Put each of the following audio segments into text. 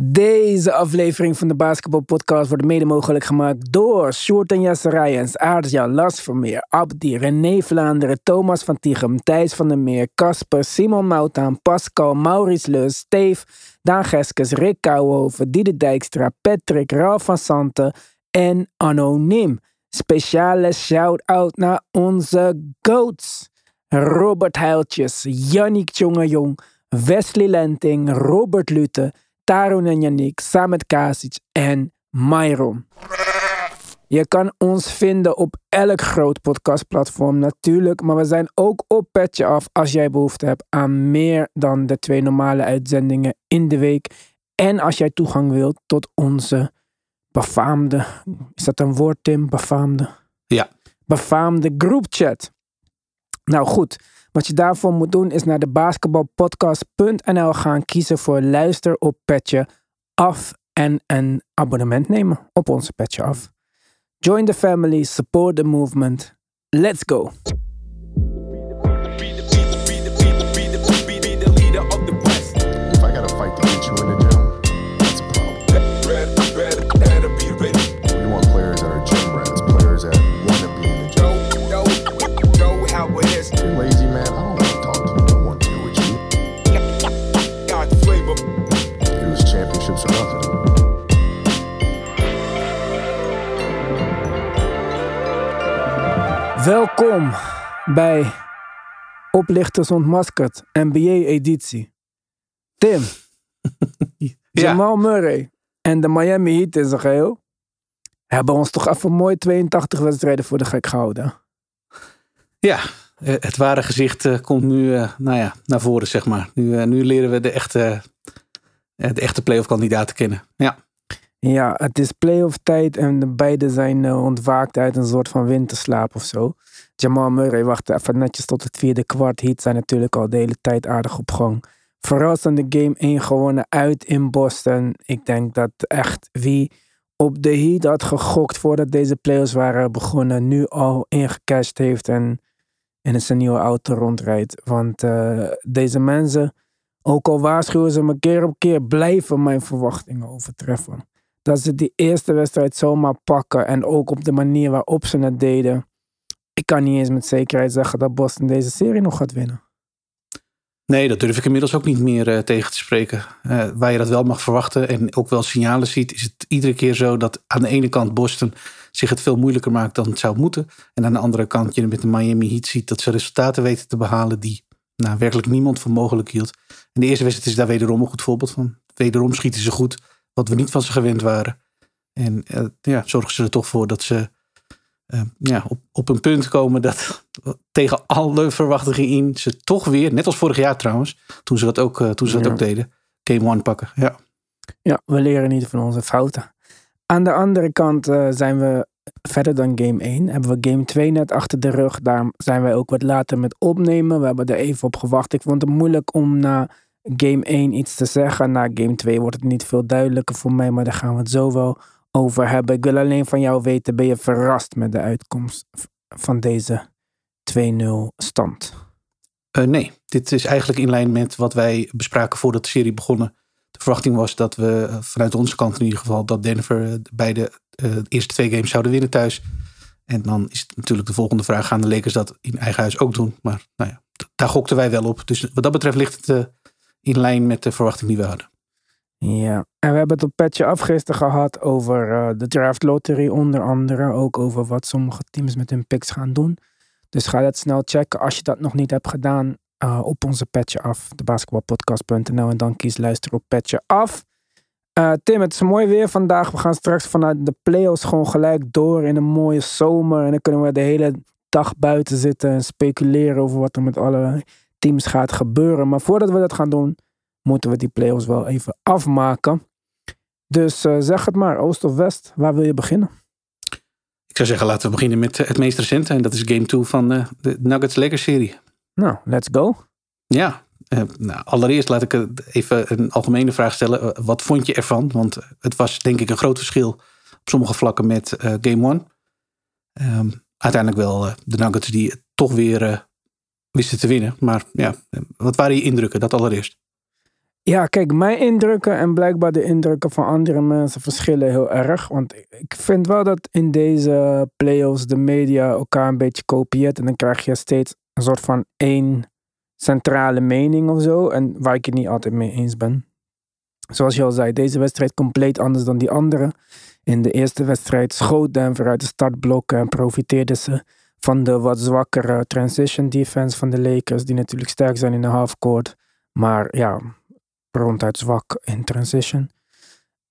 Deze aflevering van de Basketball Podcast wordt mede mogelijk gemaakt door Sjoerd en Jesse Rijens, Aardja, Las Vermeer, Abdi, René Vlaanderen, Thomas van Tichem, Thijs van der Meer, Casper, Simon Moutaan, Pascal, Maurice Leus, Steve, Daan Geskes, Rick Kouwhoven, Diede Dijkstra, Patrick, Ralf van Santen en Anoniem. Speciale shout-out naar onze GOATs. Robert Heiltjes, Yannick Tjongejong, Wesley Lenting, Robert Lute, Tarun en Yannick, Samet Kasic en Myron. Je kan ons vinden op elk groot podcastplatform natuurlijk, maar we zijn ook op Petje Af als jij behoefte hebt aan meer dan de twee normale uitzendingen in de week. En als jij toegang wilt tot onze befaamde, is dat een woord Tim, befaamde? Ja. Befaamde groupchat. Nou goed, wat je daarvoor moet doen is naar de basketbalpodcast.nl gaan kiezen voor luister op Petje Af en een abonnement nemen op onze Petje Af. Join the family, support the movement. Let's go. Bij Oplichters Ontmaskerd, NBA-editie. Tim, Jamal Murray en de Miami Heat in zijn geheel hebben ons toch even mooi 82 wedstrijden voor de gek gehouden. Ja, eh, het ware gezicht eh, komt nu eh, nou ja, naar voren, zeg maar. Nu, nu leren we de echte, de echte playoff kandidaten kennen. Ja, Ja, het is playoff tijd en de beide zijn ontwaakt uit een soort van winterslaap of zo. Jamal Murray wachtte even netjes tot het vierde kwart. Heat zijn natuurlijk al de hele tijd aardig op gang. Verrassende game 1 gewonnen uit in Boston. Ik denk dat echt wie op de Heat had gegokt voordat deze playoffs waren begonnen, nu al ingecashed heeft en in zijn nieuwe auto rondrijdt. Want eh, deze mensen, ook al waarschuwen ze me keer op keer, blijven mijn verwachtingen overtreffen dat ze die eerste wedstrijd zomaar pakken. En ook op de manier waarop ze het deden. Ik kan niet eens met zekerheid zeggen dat Boston deze serie nog gaat winnen. nee, dat durf ik inmiddels ook niet meer eh, tegen te spreken. Eh, waar je dat wel mag verwachten en ook wel signalen ziet, is het iedere keer zo dat aan de ene kant Boston zich het veel moeilijker maakt dan het zou moeten. En aan de andere kant je met de Miami Heat ziet dat ze resultaten weten te behalen die nou, werkelijk niemand voor mogelijk hield. En de eerste wedstrijd is daar wederom een goed voorbeeld van. Wederom schieten ze goed, wat we niet van ze gewend waren. En eh, ja, zorgen ze er toch voor dat ze eh, ja, op, op een punt komen dat tegen alle verwachtingen in ze toch weer, net als vorig jaar trouwens, toen ze dat ook, eh, toen ze dat Ja. ook deden, game one pakken. Ja. Ja, we leren niet van onze fouten. Aan de andere kant eh, zijn we verder dan game 1. Hebben we game 2 net achter de rug. Daar zijn wij ook wat later met opnemen. We hebben er even op gewacht. Ik vond het moeilijk om na game 1 iets te zeggen. Na game 2 wordt het niet veel duidelijker voor mij. Maar daar gaan we het zo wel over hebben. Ik wil alleen van jou weten. Ben je verrast met de uitkomst van deze 2-0 stand? Eh, nee, dit is eigenlijk in lijn met wat wij bespraken voordat de serie begonnen. De verwachting was dat we eh, vanuit onze kant in ieder geval dat Denver eh, beide de eerste twee games zouden winnen thuis. En dan is het natuurlijk de volgende vraag: gaan de Lakers dat in eigen huis ook doen? Maar nou ja, daar gokten wij wel op. Dus wat dat betreft ligt het in lijn met de verwachting die we hadden. Ja, en we hebben het op Petje Af gisteren gehad over eh, de draft lottery onder andere. Ook over wat sommige teams met hun picks gaan doen. Dus ga dat snel checken als je dat nog niet hebt gedaan eh, op onze Petje Af, de basketbalpodcast.nl. En dan kies luister op Petje Af. Eh, Tim, het is mooi weer vandaag. We gaan straks vanuit de playoffs gewoon gelijk door in een mooie zomer. En dan kunnen we de hele dag buiten zitten en speculeren over wat er met alle teams gaat gebeuren. Maar voordat we dat gaan doen, moeten we die playoffs wel even afmaken. Dus eh, zeg het maar, Oost of West, waar wil je beginnen? Ik zou zeggen, laten we beginnen met eh, het meest recente. En dat is game 2 van eh, de Nuggets Lakers serie. Nou, let's go. Ja, nou, allereerst laat ik even een algemene vraag stellen. Wat vond je ervan? Want het was denk ik een groot verschil op sommige vlakken met Game 1. Ehm, uiteindelijk wel de Nuggets die toch weer wisten te winnen. Maar ja, wat waren je indrukken? Dat allereerst. Ja, kijk, mijn indrukken en blijkbaar de indrukken van andere mensen verschillen heel erg. Want ik vind wel dat in deze playoffs de media elkaar een beetje kopieert. En dan krijg je steeds een soort van één centrale mening of zo. En waar ik het niet altijd mee eens ben. Zoals je al zei, deze wedstrijd compleet anders dan die andere. In de eerste wedstrijd schoot Denver uit de startblokken en profiteerde ze van de wat zwakkere transition defense van de Lakers, die natuurlijk sterk zijn in de halfcourt, maar ja, ronduit zwak in transition.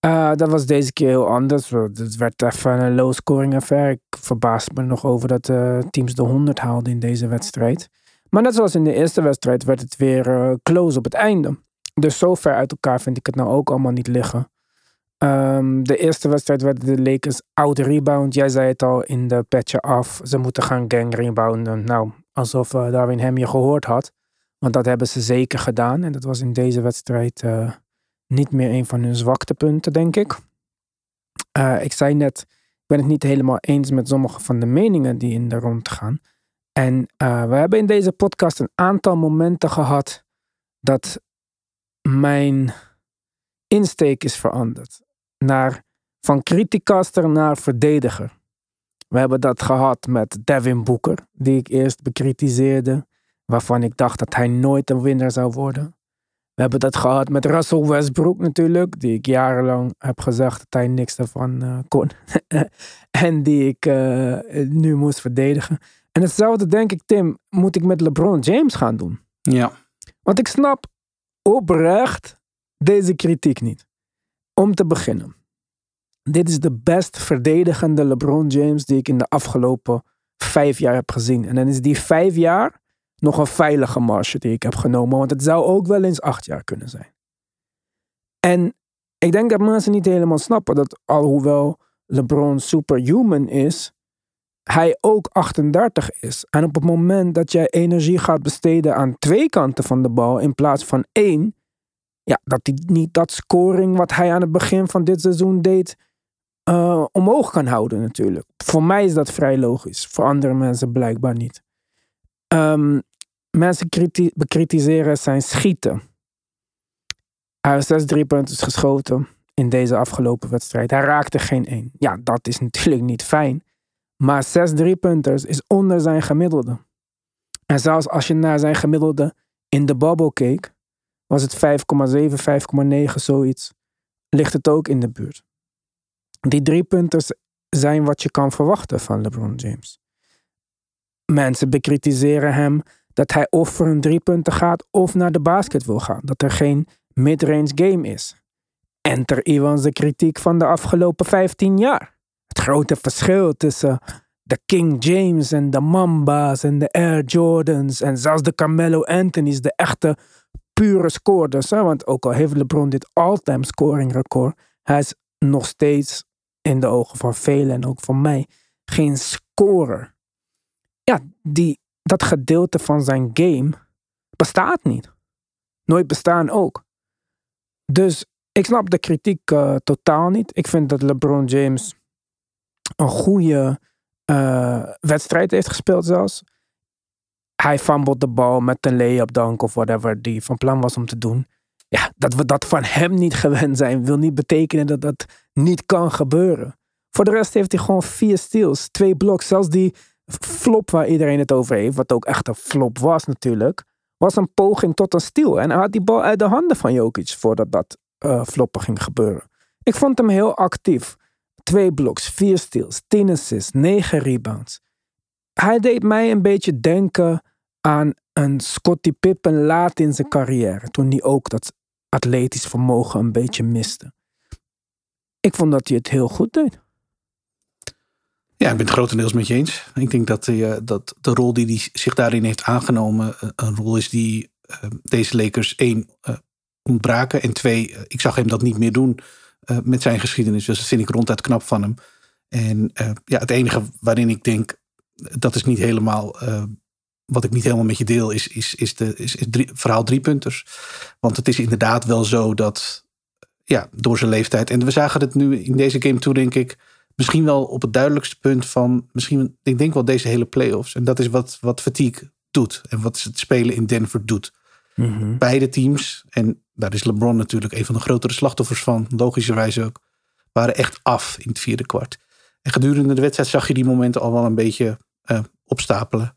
Uh, dat was deze keer heel anders. Het werd even een low scoring affair. Ik verbaasde me nog over dat uh, teams de 100 haalden in deze wedstrijd. Maar net zoals in de eerste wedstrijd werd het weer uh, close op het einde. Dus zo ver uit elkaar vind ik het nou ook allemaal niet liggen. Um, de eerste wedstrijd werden de Lakers out rebound. Jij zei het al in de patch af. Ze moeten gaan gang rebounden. Nou, alsof Darwin hem je gehoord had. Want dat hebben ze zeker gedaan. En dat was in deze wedstrijd uh, niet meer een van hun zwaktepunten, denk ik. Uh, ik zei net, ik ben het niet helemaal eens met sommige van de meningen die in de rond gaan. En we hebben in deze podcast een aantal momenten gehad dat mijn insteek is veranderd naar, van criticaster naar verdediger. We hebben dat gehad met Devin Booker, die ik eerst bekritiseerde, waarvan ik dacht dat hij nooit een winnaar zou worden. We hebben dat gehad met Russell Westbrook natuurlijk, die ik jarenlang heb gezegd dat hij niks daarvan uh, kon. en die ik uh, nu moest verdedigen. En hetzelfde denk ik, Tim, moet ik met LeBron James gaan doen. Ja. Want ik snap oprecht deze kritiek niet. Om te beginnen. Dit is de best verdedigende LeBron James die ik in de afgelopen vijf jaar heb gezien. En dan is die vijf jaar nog een veilige marge die ik heb genomen. Want het zou ook wel eens acht jaar kunnen zijn. En ik denk dat mensen niet helemaal snappen dat alhoewel LeBron superhuman is, hij ook 38 is. En op het moment dat jij energie gaat besteden aan twee kanten van de bal in plaats van één, ja, dat hij niet dat scoring wat hij aan het begin van dit seizoen deed, uh, omhoog kan houden natuurlijk. Voor mij is dat vrij logisch. Voor andere mensen blijkbaar niet. Um, mensen bekritiseren zijn schieten. Hij heeft zes driepunten geschoten in deze afgelopen wedstrijd. Hij raakte geen één. Ja, dat is natuurlijk niet fijn. Maar zes driepunters is onder zijn gemiddelde. En zelfs als je naar zijn gemiddelde in de bubble keek, was het 5,7, 5,9 zoiets. Ligt het ook in de buurt. Die drie punten zijn wat je kan verwachten van LeBron James. Mensen bekritiseren hem dat hij of voor een drie punten gaat of naar de basket wil gaan. Dat er geen midrange game is. Enter Iwan's kritiek van de afgelopen 15 jaar. Het grote verschil tussen de King James en de Mamba's en de Air Jordans en zelfs de Carmelo Anthony's, de echte pure scoorders. Hè? Want ook al heeft LeBron dit all-time scoring record, hij is nog steeds in de ogen van velen en ook van mij geen scorer. Ja, die, dat gedeelte van zijn game bestaat niet. Nooit bestaan ook. Dus ik snap de kritiek uh, totaal niet. Ik vind dat LeBron James een goede uh, wedstrijd heeft gespeeld zelfs. Hij fumbled de bal met een lay-up dunk of whatever die van plan was om te doen. Ja, dat we dat van hem niet gewend zijn, wil niet betekenen dat dat niet kan gebeuren. Voor de rest heeft hij gewoon vier steals, twee bloks. Zelfs die flop waar iedereen het over heeft, wat ook echt een flop was natuurlijk, was een poging tot een steal. En hij had die bal uit de handen van Jokic voordat dat uh, floppen ging gebeuren. Ik vond hem heel actief. Twee bloks, vier steals, tien assists, negen rebounds. Hij deed mij een beetje denken aan een Scottie Pippen laat in zijn carrière. Toen hij ook dat atletisch vermogen een beetje miste. Ik vond dat hij het heel goed deed. Ja, ik ben het grotendeels met je eens. Ik denk dat, uh, dat de rol die hij zich daarin heeft aangenomen, uh, een rol is die uh, deze Lakers één ontbraken. En twee, ik zag hem dat niet meer doen met zijn geschiedenis. Dus dat vind ik ronduit knap van hem. En ja, het enige waarin ik denk, dat is niet helemaal wat ik niet helemaal met je deel, is, is, is, de, is, drie, verhaal. Want het is inderdaad wel zo dat, ja, door zijn leeftijd. En we zagen het nu in deze game toe, denk ik, misschien wel op het duidelijkste punt van, misschien, ik denk wel deze hele playoffs. En dat is wat, wat fatigue doet en wat het spelen in Denver doet. Mhm. Beide teams, en daar is LeBron natuurlijk een van de grotere slachtoffers van, logischerwijs ook, waren echt af in het vierde kwart. En gedurende de wedstrijd zag je die momenten al wel een beetje eh, opstapelen.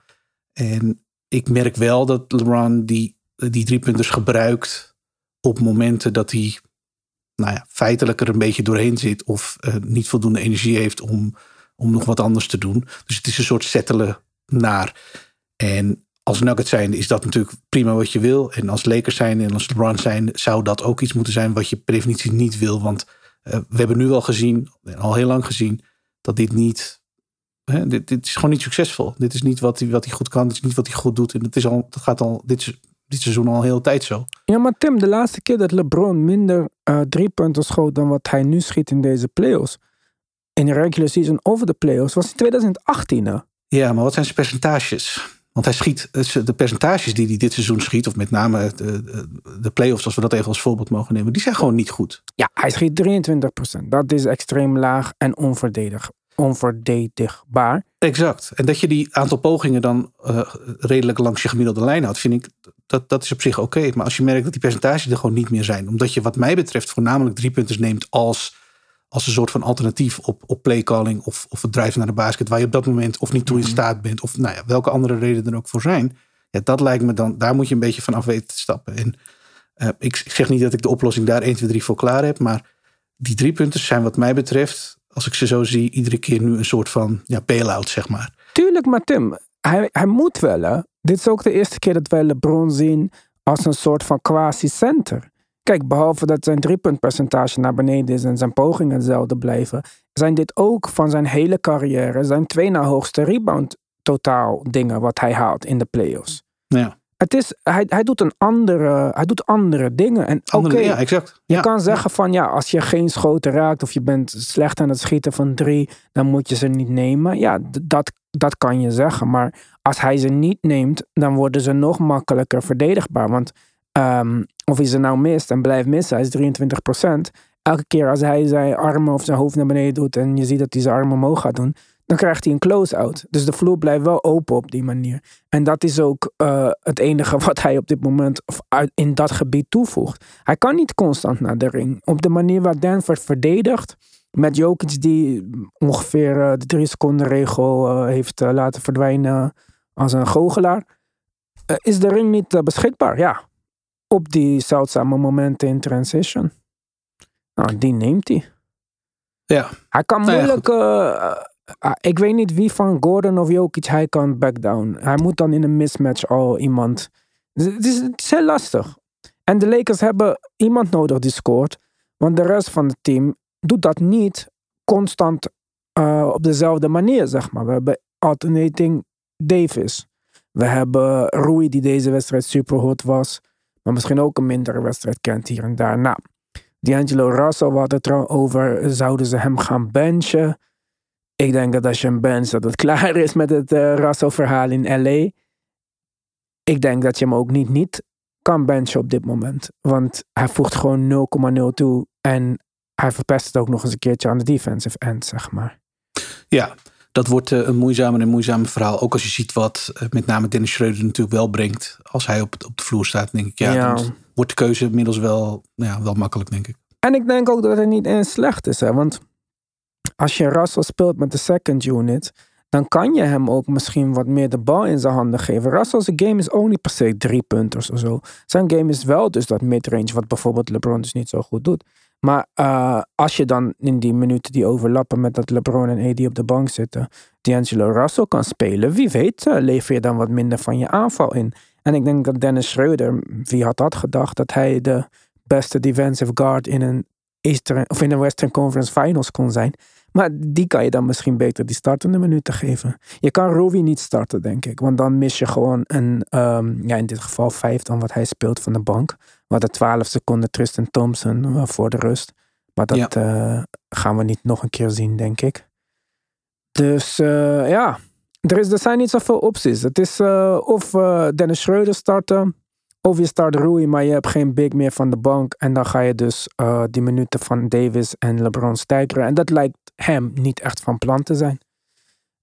En ik merk wel dat LeBron die, die driepunters gebruikt op momenten dat hij nou ja, feitelijk er een beetje doorheen zit of eh, niet voldoende energie heeft om, om nog wat anders te doen. Dus het is een soort settelen naar. En als Nuggets zijn is dat natuurlijk prima wat je wil. En als Lakers zijn en als LeBron zijn zou dat ook iets moeten zijn wat je per definitie niet wil. Want eh, we hebben nu al gezien, al heel lang gezien, dat dit niet. Hè, dit, dit is gewoon niet succesvol. Dit is niet wat hij, wat goed kan. Dit is niet wat hij goed doet. En dat, is al, dat gaat al dit, dit seizoen al een hele tijd zo. Ja, maar Tim, de laatste keer dat LeBron minder eh drie punten schoot dan wat hij nu schiet in deze playoffs. In de regular season over de playoffs was in 2018. Hè? Ja, maar wat zijn zijn percentages? Want hij schiet eh, de percentages die hij dit seizoen schiet, of met name de, de, de playoffs, als we dat even als voorbeeld mogen nemen, die zijn gewoon niet goed. Ja, hij schiet 23%. Dat is extreem laag en onverdedig, onverdedigbaar. Exact. En dat je die aantal pogingen dan eh, redelijk langs je gemiddelde lijn houdt, vind ik dat, dat is op zich oké. Maar als je merkt dat die percentages er gewoon niet meer zijn, omdat je wat mij betreft voornamelijk drie punten neemt als, als een soort van alternatief op, op playcalling of, of het drijven naar de basket, waar je op dat moment of niet toe in staat bent, of nou ja, welke andere redenen er ook voor zijn. Ja, dat lijkt me dan, daar moet je een beetje van af weten te stappen. En uh, ik, ik zeg niet dat ik de oplossing daar 1, 2, 3 voor klaar heb, maar die drie punten zijn wat mij betreft, als ik ze zo zie, iedere keer nu een soort van ja, bail-out, zeg maar. Tuurlijk, maar Tim, hij, hij moet wel. Hè? Dit is ook de eerste keer dat wij LeBron zien als een soort van quasi-center. Kijk, behalve dat zijn driepuntpercentage naar beneden is en zijn pogingen hetzelfde blijven, zijn dit ook van zijn hele carrière zijn twee na hoogste rebound totaal dingen wat hij haalt in de playoffs. Ja. Het is, hij, hij, doet een andere, hij doet andere dingen. En Andere, ja, exact. je Ja. kan zeggen van ja, als je geen schoten raakt of je bent slecht aan het schieten van drie, dan moet je ze niet nemen. Ja, dat, dat kan je zeggen. Maar als hij ze niet neemt, dan worden ze nog makkelijker verdedigbaar. Want ehm, of hij ze nou mist en blijft missen, hij is 23% Elke keer als hij zijn armen of zijn hoofd naar beneden doet en je ziet dat hij zijn armen omhoog gaat doen, dan krijgt hij een close-out. Dus de vloer blijft wel open op die manier. En dat is ook eh, het enige wat hij op dit moment of uit, in dat gebied toevoegt. Hij kan niet constant naar de ring. Op de manier waar Denver verdedigt, met Jokic die ongeveer eh, de drie seconden regel eh, heeft laten verdwijnen als een goochelaar, is de ring niet beschikbaar. Ja, op die zeldzame momenten in transition. Nou, die neemt hij. Ja. Hij kan Nou ja, moeilijk. Ik weet niet wie van Gordon of Jokic hij kan back down. Hij moet dan in een mismatch al iemand. Dus Het is, heel lastig. En de Lakers hebben iemand nodig die scoort. Want de rest van het team doet dat niet constant eh, op dezelfde manier, zeg maar. We hebben alternating Davis. We hebben Rui die deze wedstrijd super hot was. Maar misschien ook een mindere wedstrijd kent hier en daar. Nou, D'Angelo Russell, we hadden het er al over. Zouden ze hem gaan benchen? Ik denk dat als je hem bencht, dat het klaar is met het eh Russell-verhaal in LA. Ik denk dat je hem ook niet, niet kan benchen op dit moment. Want hij voegt gewoon 0,0 toe. En hij verpest het ook nog eens een keertje aan de defensive end, zeg maar. Ja, dat wordt eh, een moeizamer en moeizamer verhaal. Ook als je ziet wat eh, met name Dennis Schreuder natuurlijk wel brengt. Als hij op, op de vloer staat, denk ik. Ja, Ja. dan wordt de keuze inmiddels wel, nou ja, wel makkelijk, denk ik. En ik denk ook dat het niet eens slecht is. Hè? Want als je Russell speelt met de second unit, dan kan je hem ook misschien wat meer de bal in zijn handen geven. Russell's game is ook niet per se drie punters of zo. Zijn game is wel dus dat midrange, wat bijvoorbeeld LeBron dus niet zo goed doet. Maar eh, als je dan in die minuten die overlappen met dat LeBron en AD op de bank zitten, D'Angelo Russell kan spelen, wie weet eh, lever je dan wat minder van je aanval in. En ik denk dat Dennis Schreuder, wie had dat gedacht, dat hij de beste defensive guard in een, Eastern, of in een Western Conference Finals kon zijn. Maar die kan je dan misschien beter die startende minuten geven. Je kan Rowie niet starten, denk ik. Want dan mis je gewoon een, ehm, ja, in dit geval vijf dan wat hij speelt van de bank. We hadden 12 seconden Tristan Thompson eh, voor de rust. Maar dat eh, gaan we niet nog een keer zien, denk ik. Dus eh, ja, er, is, er zijn niet zoveel opties. Het is of Dennis Schreuder starten, of je start Rui, maar je hebt geen big meer van de bank. En dan ga je dus die minuten van Davis en LeBron stijgeren. En dat lijkt hem niet echt van plan te zijn.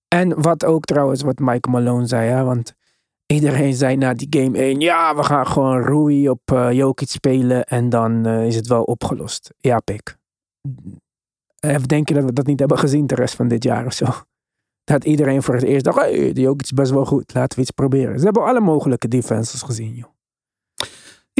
En wat ook trouwens, wat Mike Malone zei, hè, want Iedereen zei na die game 1, ja, we gaan gewoon Rui op eh Jokic spelen en dan eh, is het wel opgelost. Ja, pik. Eh, denk je dat we dat niet hebben gezien de rest van dit jaar of zo? Dat iedereen voor het eerst dacht, hey, Jokic is best wel goed, laten we iets proberen. Ze hebben alle mogelijke defenses gezien, joh.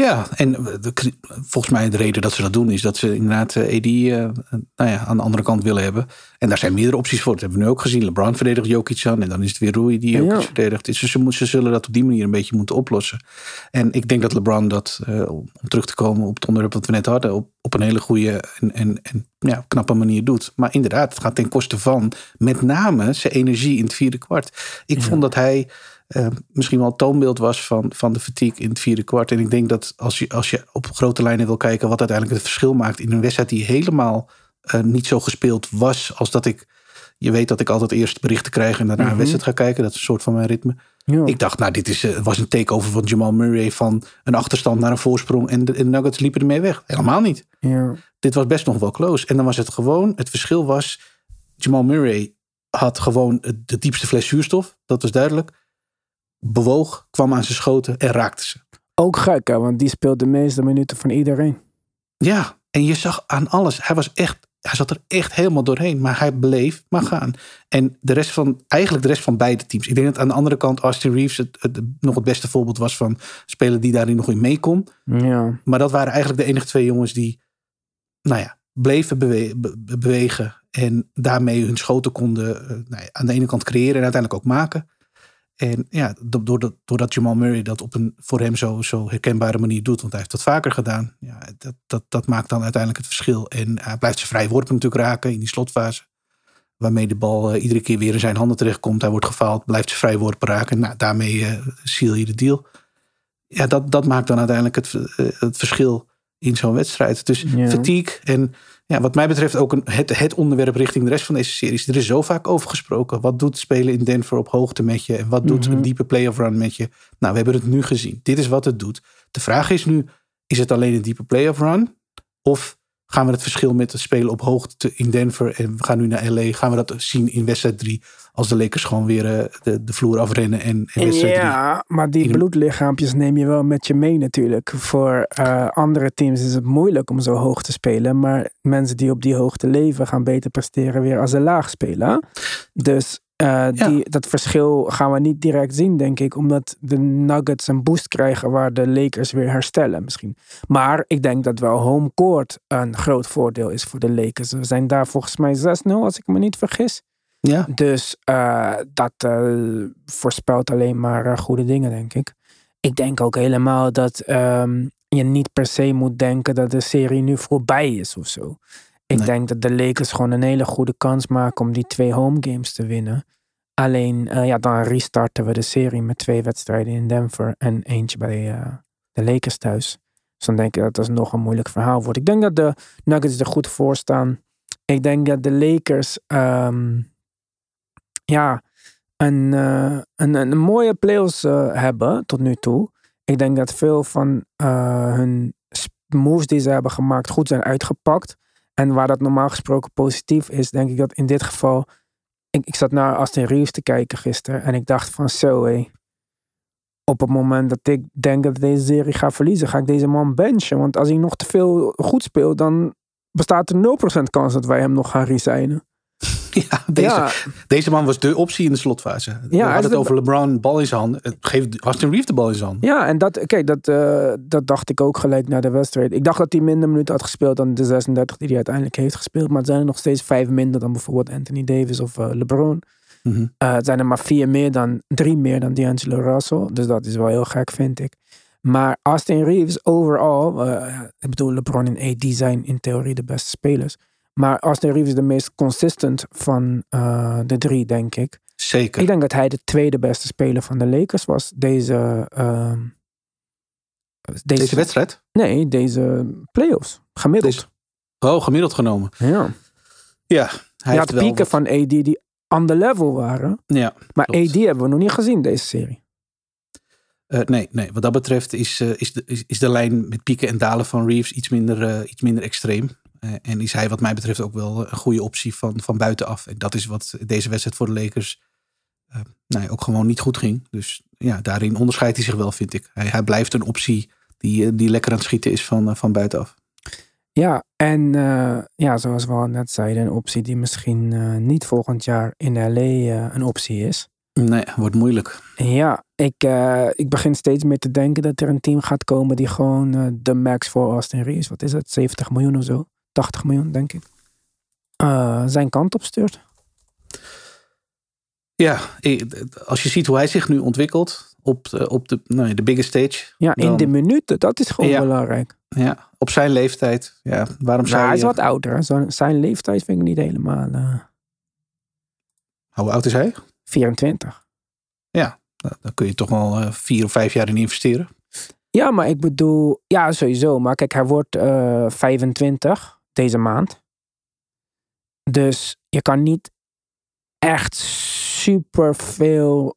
Ja, en de, volgens mij de reden dat ze dat doen is dat ze inderdaad eh, AD eh, nou ja, aan de andere kant willen hebben. En daar zijn meerdere opties voor. Dat hebben we nu ook gezien. LeBron verdedigt Jokic aan en dan is het weer Rui die Jokic Ja. verdedigt. Dus ze, ze zullen dat op die manier een beetje moeten oplossen. En ik denk dat LeBron dat, eh, om terug te komen op het onderwerp wat we net hadden, op, op een hele goede en, en, en ja, knappe manier doet. Maar inderdaad, het gaat ten koste van met name zijn energie in het vierde kwart. Ik vond dat hij eh, misschien wel het toonbeeld was van, van de fatigue in het vierde kwart. En ik denk dat als je, als je op grote lijnen wil kijken wat uiteindelijk het verschil maakt in een wedstrijd die helemaal eh, niet zo gespeeld was als dat ik. Je weet dat ik altijd eerst berichten krijg en daarna een Mhm. wedstrijd ga kijken. Dat is een soort van mijn ritme. Ja. Ik dacht, nou, dit is, eh, was een takeover van Jamal Murray van een achterstand naar een voorsprong. En de, en Nuggets liepen ermee weg. Helemaal niet. ja. Dit was best nog wel close. En dan was het gewoon, het verschil was, Jamal Murray had gewoon de diepste fles zuurstof. Dat was duidelijk. Bewoog, kwam aan zijn schoten en raakte ze. Ook gek, hè, want die speelt de meeste minuten van iedereen. Ja, en je zag aan alles. Hij was echt, hij zat er echt helemaal doorheen. Maar hij bleef maar gaan. En de rest van, eigenlijk de rest van beide teams. Ik denk dat aan de andere kant Austin Reeves het, het, nog het beste voorbeeld was van spelen die daarin nog in mee kon. Ja. Maar dat waren eigenlijk de enige twee jongens die, nou ja, bleven bewe- be- be- bewegen. En daarmee hun schoten konden eh, nou ja, aan de ene kant creëren en uiteindelijk ook maken. En ja, do- doordat, doordat Jamal Murray dat op een voor hem zo, zo herkenbare manier doet, want hij heeft dat vaker gedaan. Ja, dat, dat, dat maakt dan uiteindelijk het verschil. En hij blijft zijn vrije worpen natuurlijk raken in die slotfase. Waarmee de bal eh, iedere keer weer in zijn handen terechtkomt. Hij wordt gefaald, blijft zijn vrije worpen raken. Nou, daarmee eh seal je de deal. Ja, dat, dat maakt dan uiteindelijk het, eh, het verschil in zo'n wedstrijd. Dus Ja. fatigue en ja, wat mij betreft ook een, het, het onderwerp richting de rest van deze series. Er is zo vaak over gesproken. Wat doet spelen in Denver op hoogte met je? En wat doet Mhm. een diepe playoff run met je? Nou, we hebben het nu gezien. Dit is wat het doet. De vraag is nu, is het alleen een diepe playoff run? Of gaan we het verschil met het spelen op hoogte in Denver en we gaan nu naar LA, gaan we dat zien in wedstrijd 3 als de Lakers gewoon weer eh, de, de vloer afrennen en, en wedstrijd 3. Ja, maar die bloedlichaampjes neem je wel met je mee natuurlijk. Voor eh, andere teams is het moeilijk om zo hoog te spelen. Maar mensen die op die hoogte leven gaan beter presteren weer als ze laag spelen. Dus eh, die, dat verschil gaan we niet direct zien, denk ik. Omdat de Nuggets een boost krijgen waar de Lakers weer herstellen misschien. Maar ik denk dat wel home court een groot voordeel is voor de Lakers. We zijn daar volgens mij 6-0 als ik me niet vergis. Ja, Dus eh, dat eh, voorspelt alleen maar eh, goede dingen, denk ik. Ik denk ook helemaal dat ehm, je niet per se moet denken dat de serie nu voorbij is of zo. Ik Nee. denk dat de Lakers gewoon een hele goede kans maken om die twee home games te winnen. Alleen, ja, dan restarten we de serie met twee wedstrijden in Denver en eentje bij de Lakers thuis. Dus dan denk ik dat dat nog een moeilijk verhaal wordt. Ik denk dat de Nuggets er goed voor staan. Ik denk dat de Lakers ehm, ja, een, eh, een, een mooie playoffs eh, hebben tot nu toe. Ik denk dat veel van eh, hun moves die ze hebben gemaakt goed zijn uitgepakt. En waar dat normaal gesproken positief is, denk ik dat in dit geval. Ik, ik zat naar Austin Reeves te kijken gisteren en ik dacht van zo hé. Op het moment dat ik denk dat deze serie gaat verliezen, ga ik deze man benchen. Want als hij nog te veel goed speelt, dan bestaat er 0% kans dat wij hem nog gaan resignen. ja, deze, Ja, deze man was de optie in de slotfase. Ja, we hadden het over LeBron, bal in zijn hand. Geef Austin Reeves de bal in zijn hand. Ja, en dat, kijk, dat, eh, dat dacht ik ook gelijk na de wedstrijd. Ik dacht dat hij minder minuten had gespeeld dan de 36 die hij uiteindelijk heeft gespeeld. Maar het zijn er nog steeds vijf minder dan bijvoorbeeld Anthony Davis of eh, LeBron. Mhm. Eh, het zijn er maar vier meer dan, drie meer dan D'Angelo Russell. Dus dat is wel heel gek, vind ik. Maar Austin Reeves, overal, ik bedoel, LeBron en AD zijn in theorie de beste spelers. Maar Austin Reeves is de meest consistent van eh, de drie, denk ik. Zeker. Ik denk dat hij de tweede beste speler van de Lakers was. Deze, ehm, deze, Deze wedstrijd? Nee, deze playoffs. Gemiddeld. Deze- Oh, gemiddeld genomen. Ja. Ja, hij Je heeft had wel pieken wat- van AD die on the level waren. Ja, Maar Klopt. AD hebben we nog niet gezien deze serie. Eh, nee, nee, wat dat betreft is, eh, is, de, is, is de lijn met pieken en dalen van Reeves iets minder, iets minder extreem. Eh, en is hij wat mij betreft ook wel een goede optie van, van buitenaf. En dat is wat deze wedstrijd voor de Lakers eh, nou ja, ook gewoon niet goed ging. Dus ja, daarin onderscheidt hij zich wel, vind ik. Hij, hij blijft een optie die, eh, die lekker aan het schieten is van, van buitenaf. Ja, en ja, zoals we al net zeiden, een optie die misschien niet volgend jaar in LA een optie is. Nee, wordt moeilijk. Ja, ik, ik begin steeds meer te denken dat er een team gaat komen die gewoon de max voor Austin Reeves, wat is het, 70 miljoen of zo? 80 miljoen, denk ik. eh, zijn kant op stuurt. Ja, als je ziet hoe hij zich nu ontwikkelt op de, op de, nou ja, de biggest stage. Ja, in Dan- de minuten, dat is gewoon Ja. belangrijk. Ja, op zijn leeftijd. Ja, waarom Nou, zou hij je... is wat ouder. Zo- Zijn leeftijd vind ik niet helemaal eh, Hoe oud is hij? 24. Nou, Daar kun je toch wel eh, vier of vijf jaar in investeren. Ja, maar ik bedoel, ja, sowieso. Maar kijk, hij wordt eh 25 deze maand. Dus je kan niet echt super veel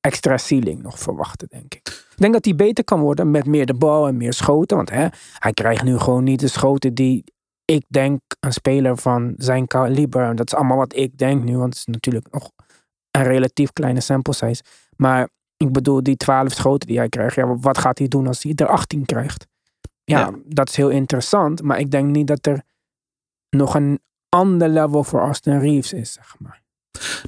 extra ceiling nog verwachten, denk ik. Ik denk dat hij beter kan worden met meer de bal en meer schoten. Want hè, hij krijgt nu gewoon niet de schoten die ik denk een speler van zijn kaliber. En dat is allemaal wat ik denk nu, want het is natuurlijk nog een relatief kleine sample size. Maar ik bedoel, die 12 schoten die hij krijgt, ja, wat gaat hij doen als hij er 18 krijgt? Ja, Ja. dat is heel interessant. Maar ik denk niet dat er nog een ander level voor Austin Reeves is, zeg maar.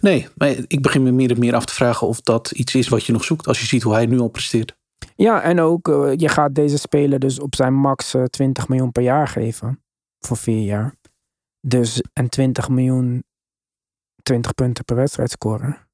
Nee, maar ik begin me meer en meer af te vragen of dat iets is wat je nog zoekt. Als je ziet hoe hij nu al presteert. Ja, en ook, eh, je gaat deze speler dus op zijn max eh, 20 miljoen per jaar geven. Voor vier jaar. Dus, en 20 miljoen, 20 punten per wedstrijd scoren.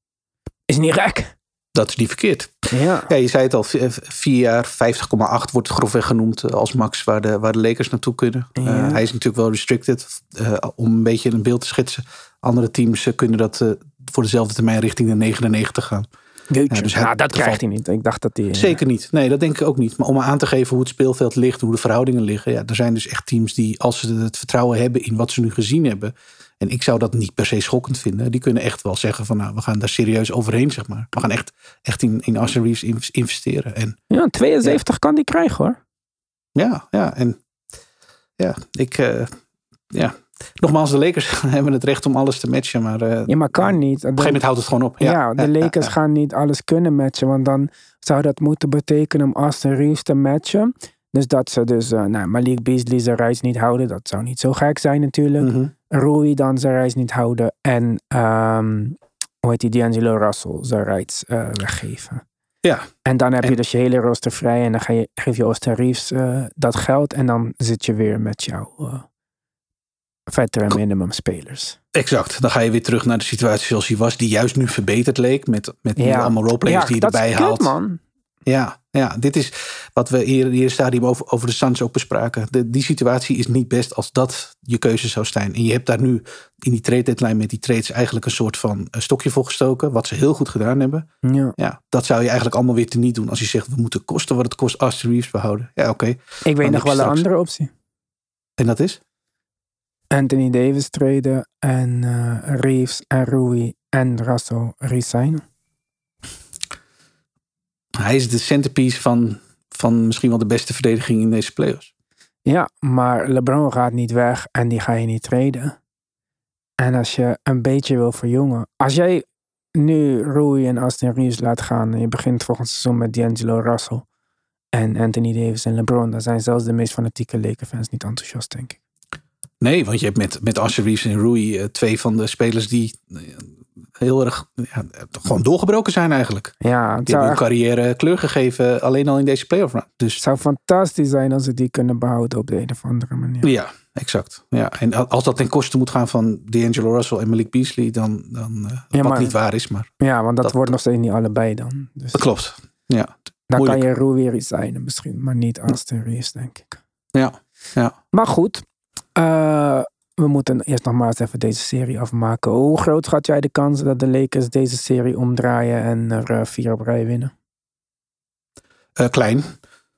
Is niet gek. Dat is niet verkeerd. Ja. Ja, je zei het al, vier jaar, 50,8 wordt grofweg genoemd eh, als max waar de, waar de Lakers naartoe kunnen. Eh, hij is natuurlijk wel restricted eh, om een beetje een beeld te schetsen. Andere teams kunnen dat voor dezelfde termijn richting de 99 gaan. Ja, dus nou, dat geval- krijgt hij niet. Ik dacht dat hij... Zeker niet. Nee, dat denk ik ook niet. Maar om aan te geven hoe het speelveld ligt, hoe de verhoudingen liggen. Ja, er zijn dus echt teams die, als ze het vertrouwen hebben in wat ze nu gezien hebben. En ik zou dat niet per se schokkend vinden. Die kunnen echt wel zeggen van nou, we gaan daar serieus overheen, zeg maar. We gaan echt, echt in, in Austin Reeves in- investeren. En Ja, 72 kan die krijgen hoor. ja, ja. En ja, ik, eh, ja. Nogmaals, de Lakers hebben het recht om alles te matchen. Maar eh, Ja, maar kan niet. op een gegeven moment houdt het gewoon op. Ja, de Lakers ja. gaan niet alles kunnen matchen. Want dan zou dat moeten betekenen om Austin Reeves te matchen. Dus dat ze dus eh nou, Malik Beasley zijn reis niet houden. Dat zou niet zo gek zijn natuurlijk. Mhm. Rui dan zijn reis niet houden. En ehm, hoe heet die, D'Angelo Russell zijn reis eh, weggeven. Ja. En dan heb je dus je hele roster vrij. En dan ga je, geef je Austin Reeves eh, dat geld. En dan zit je weer met jouw uh, veteran minimum spelers. Exact. Dan ga je weer terug naar de situatie zoals die was. Die juist nu verbeterd leek. Met, met Ja. allemaal roleplayers die je dat erbij is kut, haalt. man. Ja, ja, dit is wat we hier in het stadium over, over de Suns ook bespraken. De, die situatie is niet best als dat je keuze zou zijn. En je hebt daar nu in die trade deadline met die trades eigenlijk een soort van eh, stokje voor gestoken. Wat ze heel goed gedaan hebben. Ja. Ja, dat zou je eigenlijk allemaal weer teniet doen. Als je zegt, we moeten kosten wat het kost Austin Reeves behouden. Ja, oké. Ik weet nog wel een andere optie. En dat is? Anthony Davis traden en eh, Reeves en Rui en Russell resignen. Hij is de centerpiece van, van misschien wel de beste verdediging in deze playoffs. Ja, maar LeBron gaat niet weg en die ga je niet traden. En als je een beetje wil verjongen. Als jij nu Rui en Austin Reeves laat gaan en je begint volgend seizoen met D'Angelo Russell en Anthony Davis en LeBron, dan zijn zelfs de meest fanatieke Lakers fans niet enthousiast, denk ik. Nee, want je hebt met, met Austin Reeves en Rui eh, twee van de spelers die eh, heel erg ja, gewoon doorgebroken zijn eigenlijk. Ja, Die hebben hun carrière kleur gegeven alleen al in deze playoff run. Dus het zou fantastisch zijn als ze die kunnen behouden op de een of andere manier. ja, exact. Ja, en als dat ten koste moet gaan van D'Angelo Russell en Malik Beasley, dan, dan Ja, wat maar- niet waar is, maar Ja, want dat, Dat- wordt nog steeds niet allebei dan. Dus dat klopt. Ja, dan kan je Rui weer zijn misschien, maar niet Austin Reeves, denk ik. ja, ja. Maar goed, eh, we moeten eerst nog maar eens even deze serie afmaken. Hoe groot schat jij de kans dat de Lakers deze serie omdraaien en er eh, vier op rij winnen? Eh, klein.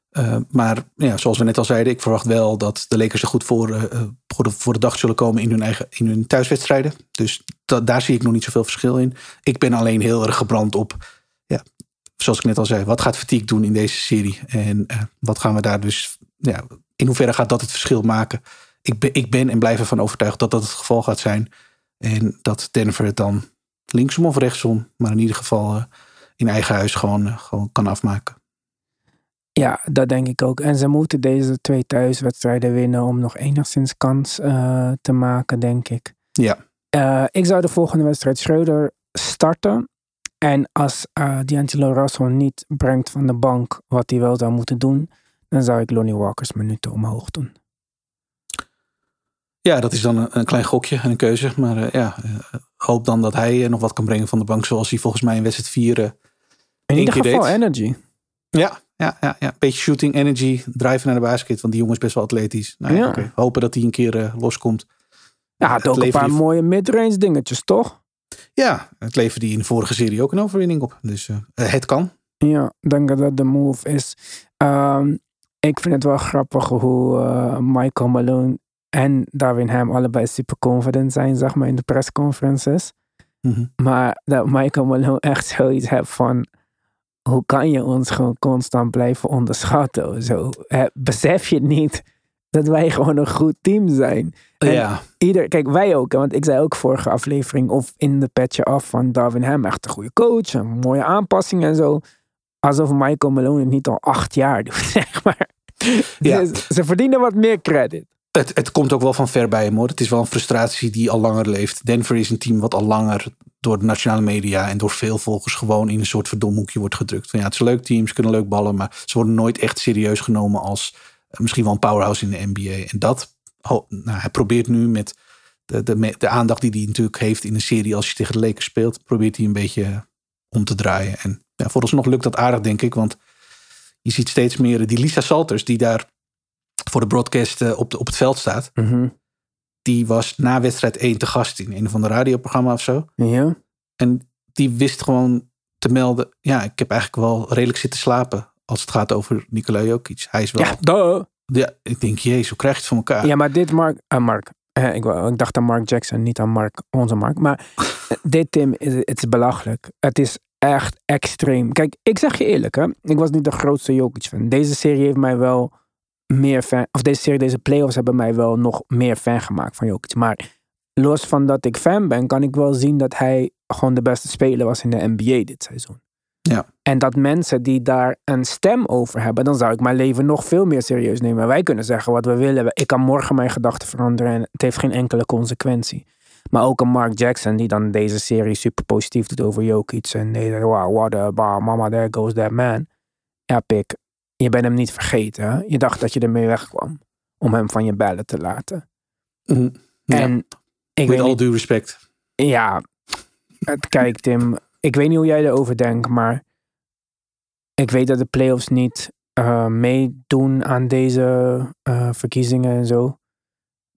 Eh, maar ja, zoals we net al zeiden, ik verwacht wel dat de Lakers er goed voor, voor, de, dag zullen komen in hun, eigen, in hun thuiswedstrijden. Dus da- daar zie ik nog niet zoveel verschil in. Ik ben alleen heel erg gebrand op, ja, zoals ik net al zei, wat gaat Fatigue doen in deze serie? En wat gaan we daar dus, ja, in hoeverre gaat dat het verschil maken? Ik ben, ik ben en blijf ervan overtuigd dat dat het geval gaat zijn. En dat Denver het dan linksom of rechtsom. Maar in ieder geval eh, in eigen huis gewoon, eh, gewoon kan afmaken. Ja, dat denk ik ook. En ze moeten deze twee thuiswedstrijden winnen om nog enigszins kans eh, te maken, denk ik. Ja. Ik zou de volgende wedstrijd Schreuder starten. En als D'Angelo Russell niet brengt van de bank wat hij wel zou moeten doen, dan zou ik Lonnie Walker's minuten omhoog doen. Ja, dat is dan een, een klein gokje en een keuze. Maar eh, ja, eh, hoop dan dat hij eh, nog wat kan brengen van de bank. Zoals hij volgens mij in wedstrijd 4 In ieder geval deed. energy. Ja, ja, ja, ja. Beetje shooting, energy, drijven naar de basket. Want die jongen is best wel atletisch. Nou, ja. Hopen dat hij een keer loskomt. Ja, het ook een paar die- mooie midrange dingetjes, toch? Ja, het leverde die in de vorige serie ook een overwinning op. Dus het kan. Ja, ik denk dat de move is. Ehm, ik vind het wel grappig hoe Michael Malone en Darwin Ham allebei super confident zijn, zeg maar, in de persconferences. Mhm. Maar dat Michael Malone echt zoiets heeft van... Hoe kan je ons gewoon constant blijven onderschatten? Zo, besef je niet dat wij gewoon een goed team zijn? En ja, ieder, kijk, wij ook, want ik zei ook vorige aflevering of in de petje af van Darwin Ham, echt een goede coach, een mooie aanpassing en zo. Alsof Michael Malone het niet al acht jaar doet, zeg maar. Ja. Dus ze verdienen wat meer credit. Het, het komt ook wel van ver bij hem hoor. Het is wel een frustratie die al langer leeft. Denver is een team wat al langer door de nationale media en door veel volgers gewoon in een soort verdomhoekje wordt gedrukt. Van ja, het is leuk team, ze kunnen leuk ballen, maar ze worden nooit echt serieus genomen als eh, misschien wel een powerhouse in de NBA. En dat, nou, hij probeert nu met de, de, de aandacht die hij natuurlijk heeft in een serie als je tegen de Lakers speelt, probeert hij een beetje om te draaien. En ja, vooralsnog lukt dat aardig, denk ik, want je ziet steeds meer die Lisa Salters die daar voor de broadcast eh, op, de, op het veld staat. Die was na wedstrijd 1 te gast in een of ander radioprogramma of zo. Ja. En die wist gewoon te melden. Ja, ik heb eigenlijk wel redelijk zitten slapen. Als het gaat over Nikola Jokic. Hij is wel. Ja, Ja, duh. ik denk, jezus, hoe krijg je het voor elkaar? Ja, maar dit Mark, ah, Mark. Eh, ik, ik dacht aan Mark Jackson, niet aan Mark, onze Mark. Maar dit Tim, is, het is belachelijk. Het is echt extreem. Kijk, ik zeg je eerlijk, hè. Ik was niet de grootste Jokic fan. Deze serie heeft mij wel meer fan, of deze serie, deze playoffs hebben mij wel nog meer fan gemaakt van Jokic. Maar los van dat ik fan ben, kan ik wel zien dat hij gewoon de beste speler was in de NBA dit seizoen. Ja. En dat mensen die daar een stem over hebben, dan zou ik mijn leven nog veel meer serieus nemen. Wij kunnen zeggen wat we willen. Ik kan morgen mijn gedachten veranderen en het heeft geen enkele consequentie. Maar ook een Mark Jackson die dan deze serie super positief doet over Jokic. En nee, wow, what a bah, mama, there goes that man. Pik, je bent hem niet vergeten. Hè? Je dacht dat je ermee wegkwam om hem van je bellen te laten. Mhm. Ja, En ik With all due respect. ja, het, kijk Tim, ik weet niet hoe jij erover denkt, maar ik weet dat de playoffs niet eh, meedoen aan deze eh, verkiezingen en zo.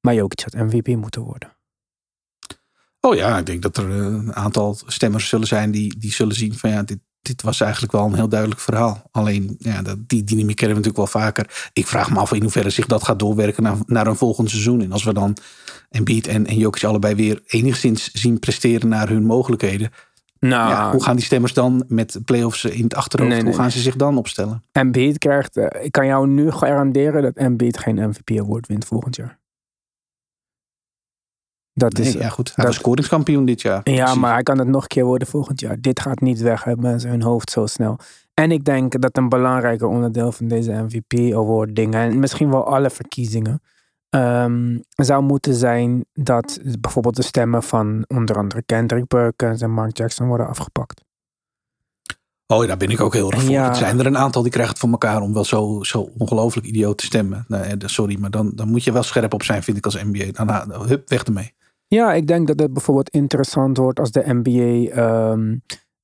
Maar Jokic had MVP moeten worden. Oh ja, ik denk dat er eh, een aantal stemmers zullen zijn die, die zullen zien van ja, dit, dit was eigenlijk wel een heel duidelijk verhaal. Alleen, ja, dat, die dynamiek kennen we natuurlijk wel vaker. Ik vraag me af in hoeverre zich dat gaat doorwerken naar, naar een volgend seizoen. En als we dan Embiid en, en Jokic allebei weer enigszins zien presteren naar hun mogelijkheden. Nou, ja, hoe gaan die stemmers dan met playoffs in het achterhoofd, Nee, nee, hoe gaan nee. ze zich dan opstellen? Embiid krijgt, eh, ik kan jou nu garanderen dat Embiid geen MVP award wint volgend jaar. Dat Nee, is, ja goed, hij dat- was scoringskampioen dit jaar. Ja, Precies. maar hij kan het nog een keer worden volgend jaar. Dit gaat niet weg uit mensen hun hoofd zo snel. En ik denk dat een belangrijker onderdeel van deze MVP-award dingen, en misschien wel alle verkiezingen, ehm, zou moeten zijn dat bijvoorbeeld de stemmen van onder andere Kendrick Perkins en Mark Jackson worden afgepakt. Oh, daar ben ik ook heel erg voor. Ja. Het zijn er een aantal die krijgen het voor elkaar om wel zo, zo ongelooflijk idioot te stemmen. Nee, sorry, maar dan, dan moet je wel scherp op zijn, vind ik als NBA. Dan, hup, weg ermee. Ja, ik denk dat het bijvoorbeeld interessant wordt als de NBA ehm,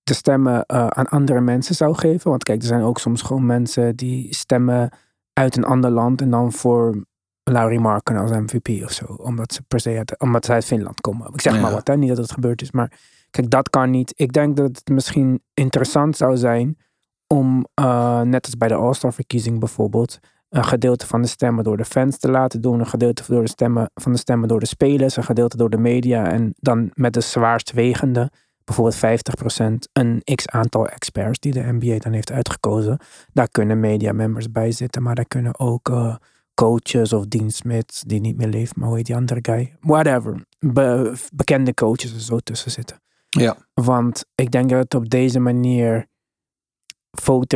de stemmen eh, aan andere mensen zou geven. Want kijk, er zijn ook soms gewoon mensen die stemmen uit een ander land en dan voor Larry Marken als MVP of zo. Omdat ze per se uit, omdat zij uit Finland komen. Ik zeg Ja. maar wat, hè? niet dat het gebeurd is. Maar kijk, dat kan niet. Ik denk dat het misschien interessant zou zijn om, eh, net als bij de All-Star verkiezing bijvoorbeeld, een gedeelte van de stemmen door de fans te laten doen, een gedeelte door de stemmen, van de stemmen door de spelers, een gedeelte door de media en dan met de zwaarst wegende, bijvoorbeeld 50%, een x aantal experts die de NBA dan heeft uitgekozen. Daar kunnen media members bij zitten, maar daar kunnen ook eh, coaches of Dean Smith, die niet meer leeft, maar hoe heet die andere guy? Whatever. Be- bekende coaches er zo tussen zitten. Ja. Want ik denk dat het op deze manier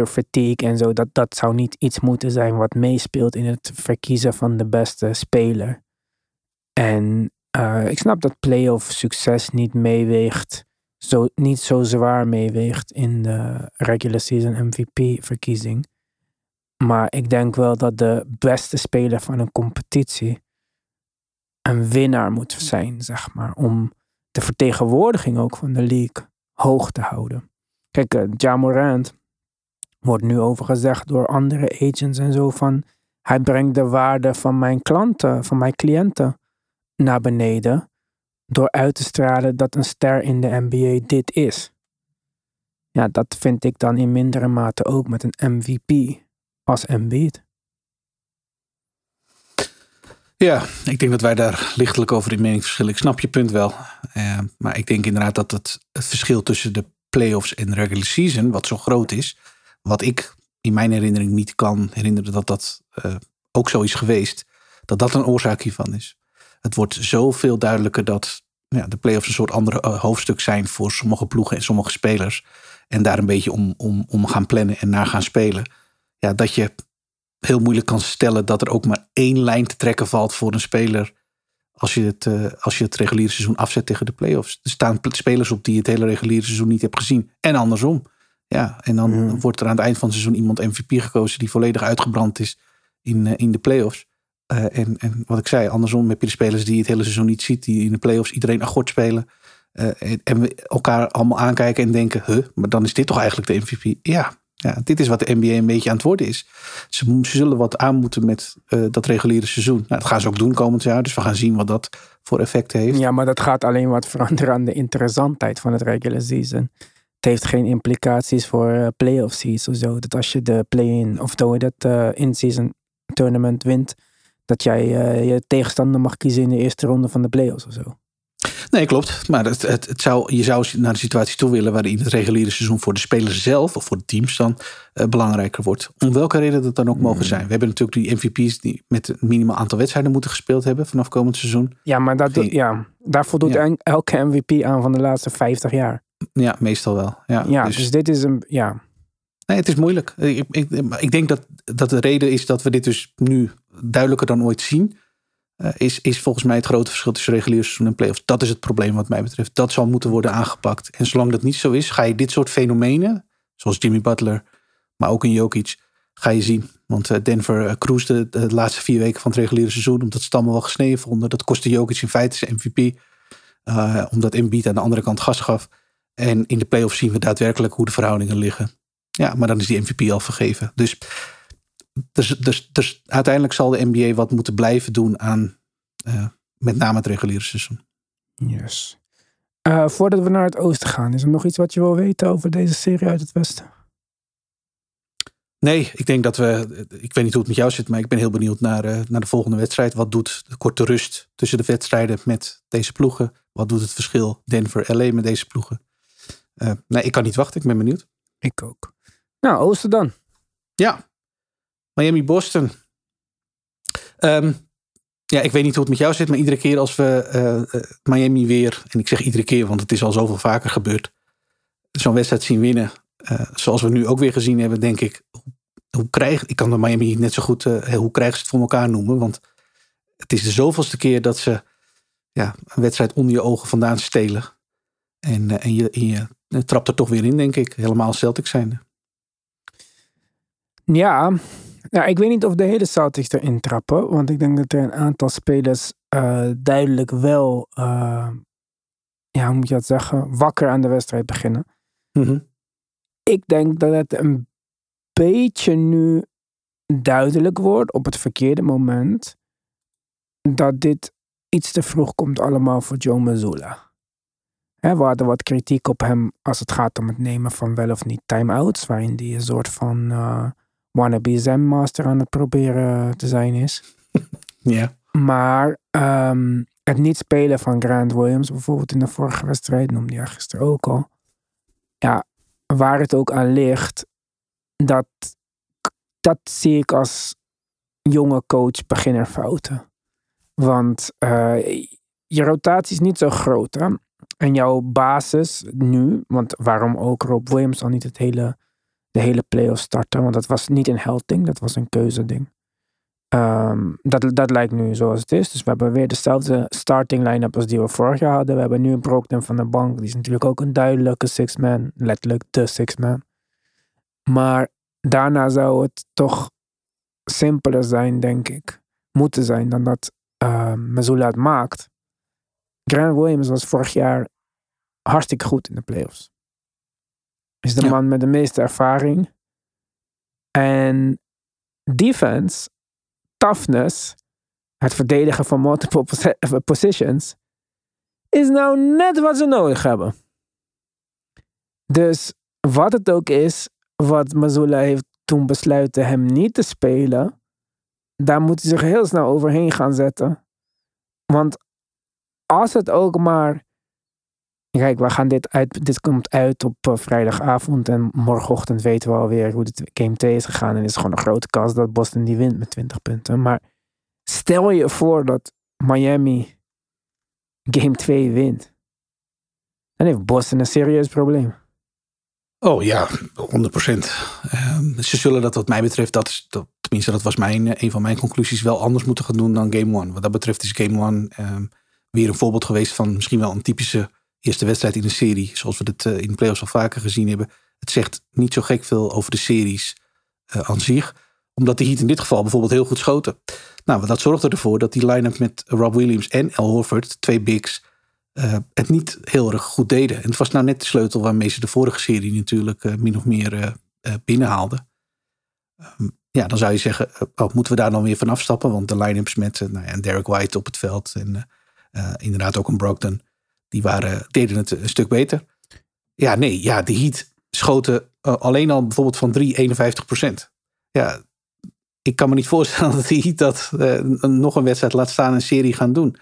fatigue en zo, dat, dat zou niet iets moeten zijn wat meespeelt in het verkiezen van de beste speler. En eh, ik snap dat playoff succes niet meeweegt, zo, niet zo zwaar meeweegt in de regular season MVP verkiezing. Maar ik denk wel dat de beste speler van een competitie een winnaar moet zijn, zeg maar. Om de vertegenwoordiging ook van de league hoog te houden. Kijk, uh, Ja Morant wordt nu over gezegd door andere agents en zo van... Hij brengt de waarde van mijn klanten, van mijn cliënten naar beneden. Door uit te stralen dat een ster in de NBA dit is. Ja, dat vind ik dan in mindere mate ook met een MVP als Embiid. Ja, ik denk dat wij daar lichtelijk over in mening verschillen. Ik snap je punt wel. Uh, maar ik denk inderdaad dat het, het verschil tussen de playoffs en regular season, wat zo groot is, wat ik in mijn herinnering niet kan herinneren dat dat uh, ook zo is geweest, dat dat een oorzaak hiervan is. Het wordt zoveel duidelijker dat ja, de playoffs een soort andere uh, hoofdstuk zijn voor sommige ploegen en sommige spelers. En daar een beetje om, om, om gaan plannen en naar gaan spelen. Ja, dat je heel moeilijk kan stellen dat er ook maar één lijn te trekken valt voor een speler. Als je het, uh, als je het reguliere seizoen afzet tegen de playoffs. Er staan spelers op die het hele reguliere seizoen niet hebt gezien. En andersom. Ja, en dan Mm. wordt er aan het eind van het seizoen iemand MVP gekozen die volledig uitgebrand is in, uh, in de playoffs. Uh, en, en wat ik zei, andersom heb je de spelers die het hele seizoen niet ziet, die in de playoffs iedereen akkoord spelen. Uh, en, en we elkaar allemaal aankijken en denken, huh, maar dan is dit toch eigenlijk de MVP? Ja, ja, dit is wat de NBA een beetje aan het worden is. Ze, ze zullen wat aan moeten met dat reguliere seizoen. Nou, dat gaan ze ook doen komend jaar. Dus we gaan zien wat dat voor effect heeft. Ja, maar dat gaat alleen wat veranderen aan de interessantheid van het regular season. Het heeft geen implicaties voor uh, playoff seeds of zo. Dat als je de play-in of dat uh, in-season tournament wint, dat jij uh, je tegenstander mag kiezen in de eerste ronde van de playoffs of zo. Nee, klopt. Maar het, het, het zou, je zou naar de situatie toe willen waarin het reguliere seizoen voor de spelers zelf of voor de teams dan uh, belangrijker wordt. Om welke reden dat dan ook mogen zijn. We hebben natuurlijk die MVP's die met een minimaal aantal wedstrijden moeten gespeeld hebben vanaf komend seizoen. Ja, maar dat, Geen, ja, daar voldoet ja. elke MVP aan van de laatste 50 jaar. Ja, meestal wel. Ja, ja dus, dus dit is een. Ja. Nee, het is moeilijk. Ik, ik, ik denk dat, dat de reden is dat we dit dus nu duidelijker dan ooit zien. Uh, is, is volgens mij het grote verschil tussen regulier seizoen en playoffs. Dat is het probleem wat mij betreft. Dat zal moeten worden aangepakt. En zolang dat niet zo is, ga je dit soort fenomenen, zoals Jimmy Butler, maar ook een Jokic, ga je zien. Want uh, Denver uh, cruisde de, de, laatste vier weken van het reguliere seizoen, omdat ze het allemaal wel gesneden vonden. Dat kostte Jokic in feite zijn MVP, uh, omdat Embiid aan de andere kant gas gaf. En in de playoffs zien we daadwerkelijk hoe de verhoudingen liggen. Ja, maar dan is die MVP al vergeven. Dus, dus, dus, dus uiteindelijk zal de NBA wat moeten blijven doen aan uh, met name het reguliere seizoen. Yes. Uh, voordat we naar het oosten gaan, is er nog iets wat je wil weten over deze serie uit het westen? Nee, ik denk dat we. Ik weet niet hoe het met jou zit, maar ik ben heel benieuwd naar, uh, naar de volgende wedstrijd. Wat doet de korte rust tussen de wedstrijden met deze ploegen? Wat doet het verschil Denver-LA met deze ploegen? Uh, nee, ik kan niet wachten. Ik ben benieuwd. Ik ook. Nou, Oosten dan. Ja. Miami-Boston. Um, ja, ik weet niet hoe het met jou zit, maar iedere keer als we uh, uh, Miami weer, en ik zeg iedere keer, want het is al zoveel vaker gebeurd, zo'n wedstrijd zien winnen, uh, zoals we nu ook weer gezien hebben, denk ik, hoe krijg, ik kan de Miami net zo goed, hoe krijgen ze het voor elkaar noemen, want het is de zoveelste keer dat ze ja, een wedstrijd onder je ogen vandaan stelen. En, en, je, je, je trapt er toch weer in, denk ik, helemaal Celtics zijn. Ja, nou, ik weet niet of de hele Celtics erin trappen. Want ik denk dat er een aantal spelers uh, duidelijk wel, uh, ja, hoe moet je dat zeggen, wakker aan de wedstrijd beginnen. Mm -hmm. Ik denk dat het een beetje nu duidelijk wordt op het verkeerde moment. Dat dit iets te vroeg komt allemaal voor Joe Mazzulla. He, we hadden wat kritiek op hem als het gaat om het nemen van wel of niet time-outs. Waarin die een soort van... Uh, wannabe Zen Master aan het proberen te zijn is. Ja. Maar um, het niet spelen van Grant Williams, bijvoorbeeld in de vorige wedstrijd, noemde je gisteren ook al. Ja, waar het ook aan ligt, dat, dat zie ik als jonge coach beginnerfouten. Want uh, je rotatie is niet zo groot. Hè? En jouw basis nu, want waarom ook Rob Williams al niet het hele, de hele playoff starten? Want dat was niet een helding, dat was een keuzeding. Ehm, dat, dat lijkt nu zoals het is. Dus we hebben weer dezelfde starting line-up als die we vorig jaar hadden. We hebben nu een Brogdon van de bank. Die is natuurlijk ook een duidelijke six-man. Letterlijk de six-man. Maar daarna zou het toch simpeler zijn, denk ik. Moeten zijn dan dat uh, Missoula het maakt. Grant Williams was vorig jaar hartstikke goed in de playoffs. Is de Ja. man met de meeste ervaring. En defense, toughness, het verdedigen van multiple eh, positions, is nou net wat ze nodig hebben. Dus wat het ook is, wat Mazula heeft toen besluiten hem niet te spelen, daar moet hij zich heel snel overheen gaan zetten. Want als het ook maar. Kijk, we gaan dit uit. Dit komt uit op eh, vrijdagavond. En morgenochtend weten we alweer hoe de game 2 is gegaan. En het is gewoon een grote kans dat Boston die wint met 20 punten. Maar stel je voor dat Miami game 2 wint. Dan heeft Boston een serieus probleem. Oh ja, 100% Ehm, ze zullen dat wat mij betreft, dat is, tenminste dat was mijn, eh, een van mijn conclusies, wel anders moeten gaan doen dan Game 1. Wat dat betreft is Game 1 ehm, weer een voorbeeld geweest van misschien wel een typische eerste wedstrijd in een serie. Zoals we dit eh, in de playoffs al vaker gezien hebben. Het zegt niet zo gek veel over de series eh, aan zich. Omdat de Heat in dit geval bijvoorbeeld heel goed schoten. Nou, dat zorgde ervoor dat die line-up met Rob Williams en Al Horford, twee bigs, eh, het niet heel erg goed deden. En het was nou net de sleutel waarmee ze de vorige serie natuurlijk min of meer binnenhaalden. Ehm, ja, dan zou je zeggen, oh, moeten we daar dan weer van afstappen? Want de line-ups met nou ja, Derek White op het veld en eh, inderdaad ook een Brogdon, die waren, deden het een stuk beter. Ja, nee, ja, de Heat schoten eh, alleen al bijvoorbeeld van 3, 51 procent. Ja, ik kan me niet voorstellen dat de Heat dat eh, nog een wedstrijd laat staan een serie gaan doen.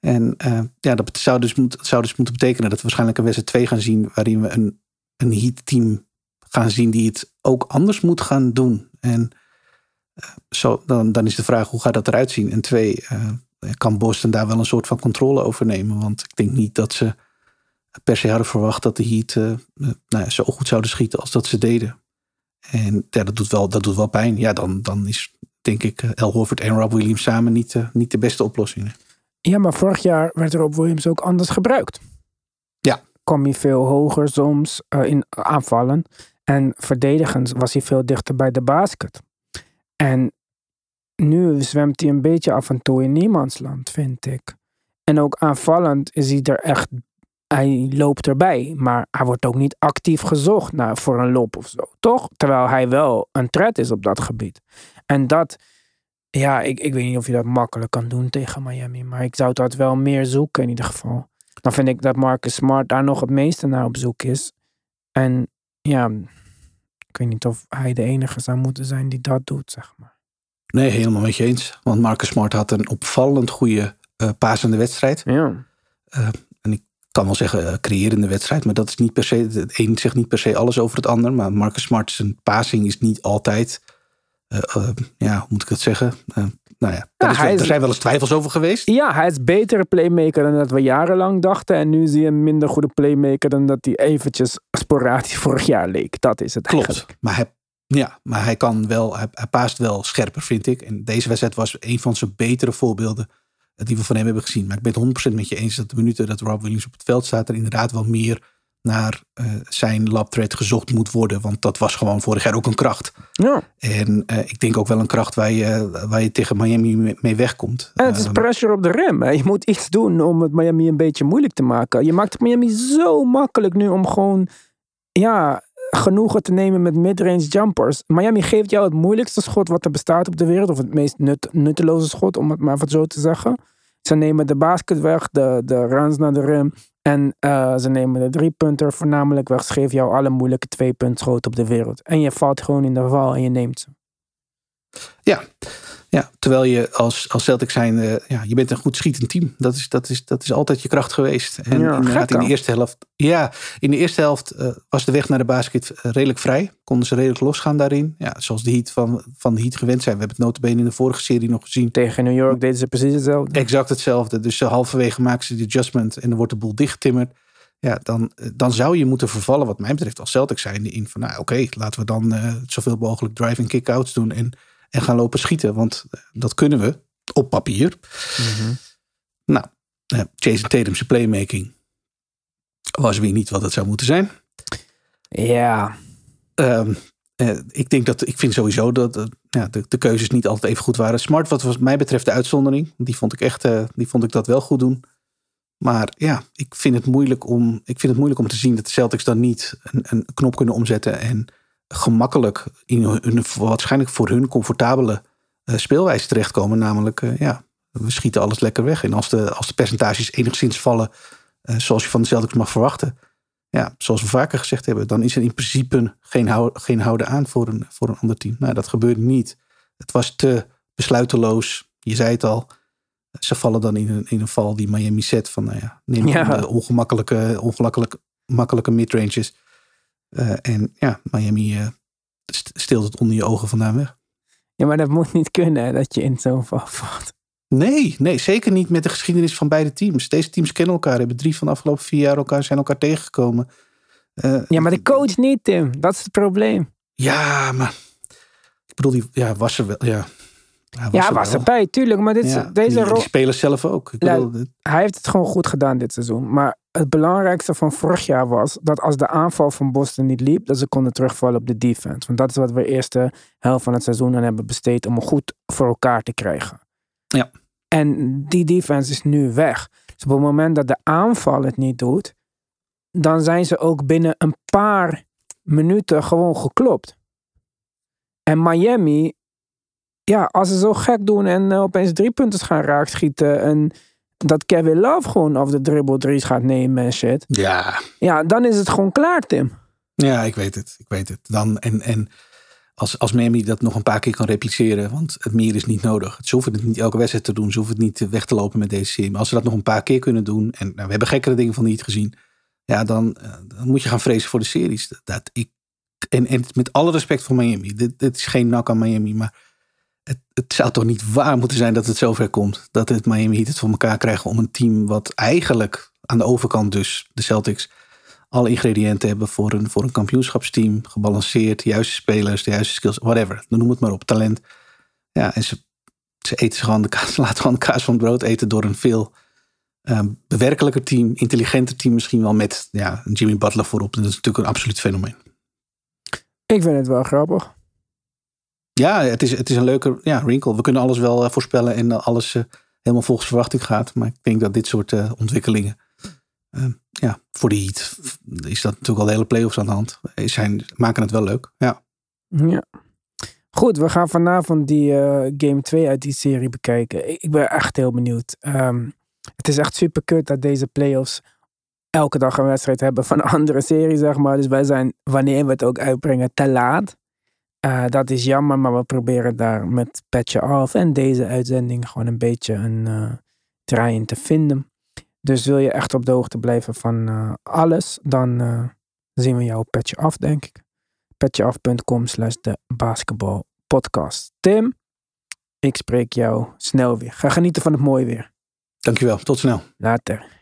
En ja, dat zou dus, zou dus moeten betekenen dat we waarschijnlijk een wedstrijd 2 gaan zien. waarin we een, een Heat-team gaan zien die het ook anders moet gaan doen. En zo, dan, dan is de vraag hoe gaat dat eruit zien? En twee, kan Boston daar wel een soort van controle over nemen? Want ik denk niet dat ze per se hadden verwacht dat de Heat eh, eh, nou ja, zo goed zouden schieten als dat ze deden. En ja, dat doet wel, dat doet wel pijn. Ja, dan, dan is denk ik eh, Al Horford en Rob Williams samen niet, eh, niet de beste oplossing. Ja, maar vorig jaar werd Rob Williams ook anders gebruikt. Ja. Kwam hij veel hoger soms eh, in aanvallen. En verdedigend was hij veel dichter bij de basket. En nu zwemt hij een beetje af en toe in niemandsland, vind ik. En ook aanvallend is hij er echt. Hij loopt erbij, maar hij wordt ook niet actief gezocht naar, voor een loop of zo, toch? Terwijl hij wel een threat is op dat gebied. En dat, ja, ik, ik weet niet of je dat makkelijk kan doen tegen Miami. Maar ik zou dat wel meer zoeken in ieder geval. Dan vind ik dat Marcus Smart daar nog het meeste naar op zoek is. En ja, ik weet niet of hij de enige zou moeten zijn die dat doet, zeg maar. Nee, helemaal met je eens. Want Marcus Smart had een opvallend goede eh pasende wedstrijd. Ja. Ik kan wel zeggen, eh, creërende wedstrijd. Maar dat is niet per se. Het een zegt niet per se alles over het ander. Maar Marcus Smart, zijn passing is niet altijd. eh, eh, ja, hoe moet ik het zeggen? Eh, nou ja, daar is wel- hij is- er zijn wel eens twijfels over geweest. ja, hij is betere playmaker dan dat we jarenlang dachten. En nu zie je een minder goede playmaker dan dat hij eventjes sporadisch vorig jaar leek. Dat is het Klopt. eigenlijk. Maar hij, ja, maar hij kan wel, hij, hij paast wel scherper, vind ik. En deze wedstrijd was een van zijn betere voorbeelden eh, die we van hem hebben gezien. Maar ik ben het 100% met je eens dat de minuten dat Rob Williams op het veld staat, er inderdaad wel meer naar eh, zijn lab threat gezocht moet worden. Want dat was gewoon vorig jaar ook een kracht. Ja. En eh, ik denk ook wel een kracht waar je, waar je tegen Miami mee, wegkomt. En het is Ehm, pressure op de rem. Hè. Je moet iets doen om het Miami een beetje moeilijk te maken. Je maakt het Miami zo makkelijk nu om gewoon ja, genoegen te nemen met midrange jumpers. Miami geeft jou het moeilijkste schot wat er bestaat op de wereld. Of het meest nut, nutteloze schot, om het maar zo te zeggen. Ze nemen de basket weg, de, de runs naar de rim. En eh, ze nemen de driepunter voornamelijk weg. Ze geven jou alle moeilijke twee-puntschoten op de wereld. En je valt gewoon in de val en je neemt ze. Ja, Ja, terwijl je als, als Celtic zijn, ja, je bent een goed schietend team. Dat is, dat is, dat is altijd je kracht geweest. En Ja, inderdaad, in de eerste helft, ja, in de eerste helft eh, was de weg naar de basket eh, redelijk vrij. Konden ze redelijk losgaan daarin. Ja, zoals de Heat van, van de Heat gewend zijn. We hebben het notabene in de vorige serie nog gezien. Tegen New York deden ze precies hetzelfde. Exact hetzelfde. Dus eh, halverwege maken ze de adjustment en dan wordt de boel dichtgetimmerd. Ja, dan, dan zou je moeten vervallen, wat mij betreft, als Celtic zijn. In van, nou oké, laten we dan zoveel mogelijk driving kick-outs doen en, en gaan lopen schieten. Want eh, dat kunnen we op papier. Nou, eh, Jason Tatum's playmaking was weer niet wat het zou moeten zijn. Ja, Ehm, eh, ik denk dat ik vind sowieso dat ja, de, de keuzes niet altijd even goed waren. Smart, wat was mij betreft de uitzondering. Die vond ik echt, die vond ik dat wel goed doen. Maar ja, ik vind het moeilijk om, ik vind het moeilijk om te zien dat de Celtics dan niet een, een knop kunnen omzetten en gemakkelijk in een waarschijnlijk voor hun comfortabele eh, speelwijze terechtkomen. Namelijk, eh, ja, we schieten alles lekker weg. En als de, als de percentages enigszins vallen, eh, zoals je van de Celtics mag verwachten, ja, zoals we vaker gezegd hebben, dan is er in principe geen, hou, geen houden aan voor een, voor een ander team. Nou, dat gebeurt niet. Het was te besluiteloos. Je zei het al. Ze vallen dan in een, in een val die Miami zet. Van, nou ja, neem Ja. dan de ongemakkelijke, ongemakkelijke makkelijke midranges. Eh en ja, Miami eh, st- steelt het onder je ogen vandaan weg. ja, maar dat moet niet kunnen dat je in zo'n val valt. Nee, nee, zeker niet met de geschiedenis van beide teams. Deze teams kennen elkaar, hebben drie van de afgelopen vier jaar elkaar, zijn elkaar tegengekomen. Eh, Ja, maar de coach niet, Tim. Dat is het probleem. Ja, maar ik bedoel, die ja, was er wel. Ja, Hij Ja, er was wel. erbij, tuurlijk. Maar dit, Ja, deze die, rol, die spelers zelf ook. Ik bedoel, hij heeft het gewoon goed gedaan dit seizoen. Maar het belangrijkste van vorig jaar was dat als de aanval van Boston niet liep, dat ze konden terugvallen op de defense. Want dat is wat we de eerste helft van het seizoen aan hebben besteed om het goed voor elkaar te krijgen. Ja. En die defense is nu weg. Dus op het moment dat de aanval het niet doet, dan zijn ze ook binnen een paar minuten gewoon geklopt. En Miami, ja, als ze zo gek doen en eh, opeens drie punten gaan raakschieten en dat Kevin Love gewoon af de dribbel drie's gaat nemen en shit. ja, Ja, dan is het gewoon klaar, Tim. ja, ik weet het. Ik weet het. Dan, en en als, als Miami dat nog een paar keer kan repliceren, want het meer is niet nodig. Ze hoeven het niet elke wedstrijd te doen. Ze hoeven het niet weg te lopen met deze serie. Maar als ze dat nog een paar keer kunnen doen, en nou, we hebben gekkere dingen van niet gezien, ja, dan, eh, dan moet je gaan vrezen voor de series. Dat, dat ik, en, en met alle respect voor Miami, dit, dit is geen nak aan Miami, maar het, het zou toch niet waar moeten zijn dat het zover komt. Dat het Miami Heat het voor elkaar krijgen om een team wat eigenlijk aan de overkant dus, de Celtics, alle ingrediënten hebben voor een, voor een kampioenschapsteam. Gebalanceerd, de juiste spelers, de juiste skills, whatever. Noem het maar op, talent. Ja, en ze, ze eten gewoon de kaas, laten gewoon de kaas van het brood eten door een veel eh, bewerkelijker team, intelligenter team misschien wel met ja, Jimmy Butler voorop. Dat is natuurlijk een absoluut fenomeen. Ik vind het wel grappig. Ja, het is, het is een leuke ja. We kunnen alles wel eh, voorspellen en eh, alles eh, helemaal volgens verwachting gaat. Maar ik denk dat dit soort ontwikkelingen, eh, ja, voor de Heat is dat natuurlijk al de hele playoffs aan de hand. Zijn, maken het wel leuk. Ja. Ja. Goed, we gaan vanavond die game 2 uit die serie bekijken. Ik, ik ben echt heel benieuwd. Ehm, het is echt super kut dat deze playoffs elke dag een wedstrijd hebben van een andere serie, zeg maar. Dus wij zijn, wanneer we het ook uitbrengen, te laat. Eh, dat is jammer, maar we proberen daar met Patje Af en deze uitzending gewoon een beetje een draai in te vinden. Dus wil je echt op de hoogte blijven van eh, alles, dan zien we jou op Patje Af, denk ik petjeaf.com slash de basketbalpodcast. Tim, ik spreek jou snel weer. Ga genieten van het mooie weer. Dankjewel. Tot snel. Later.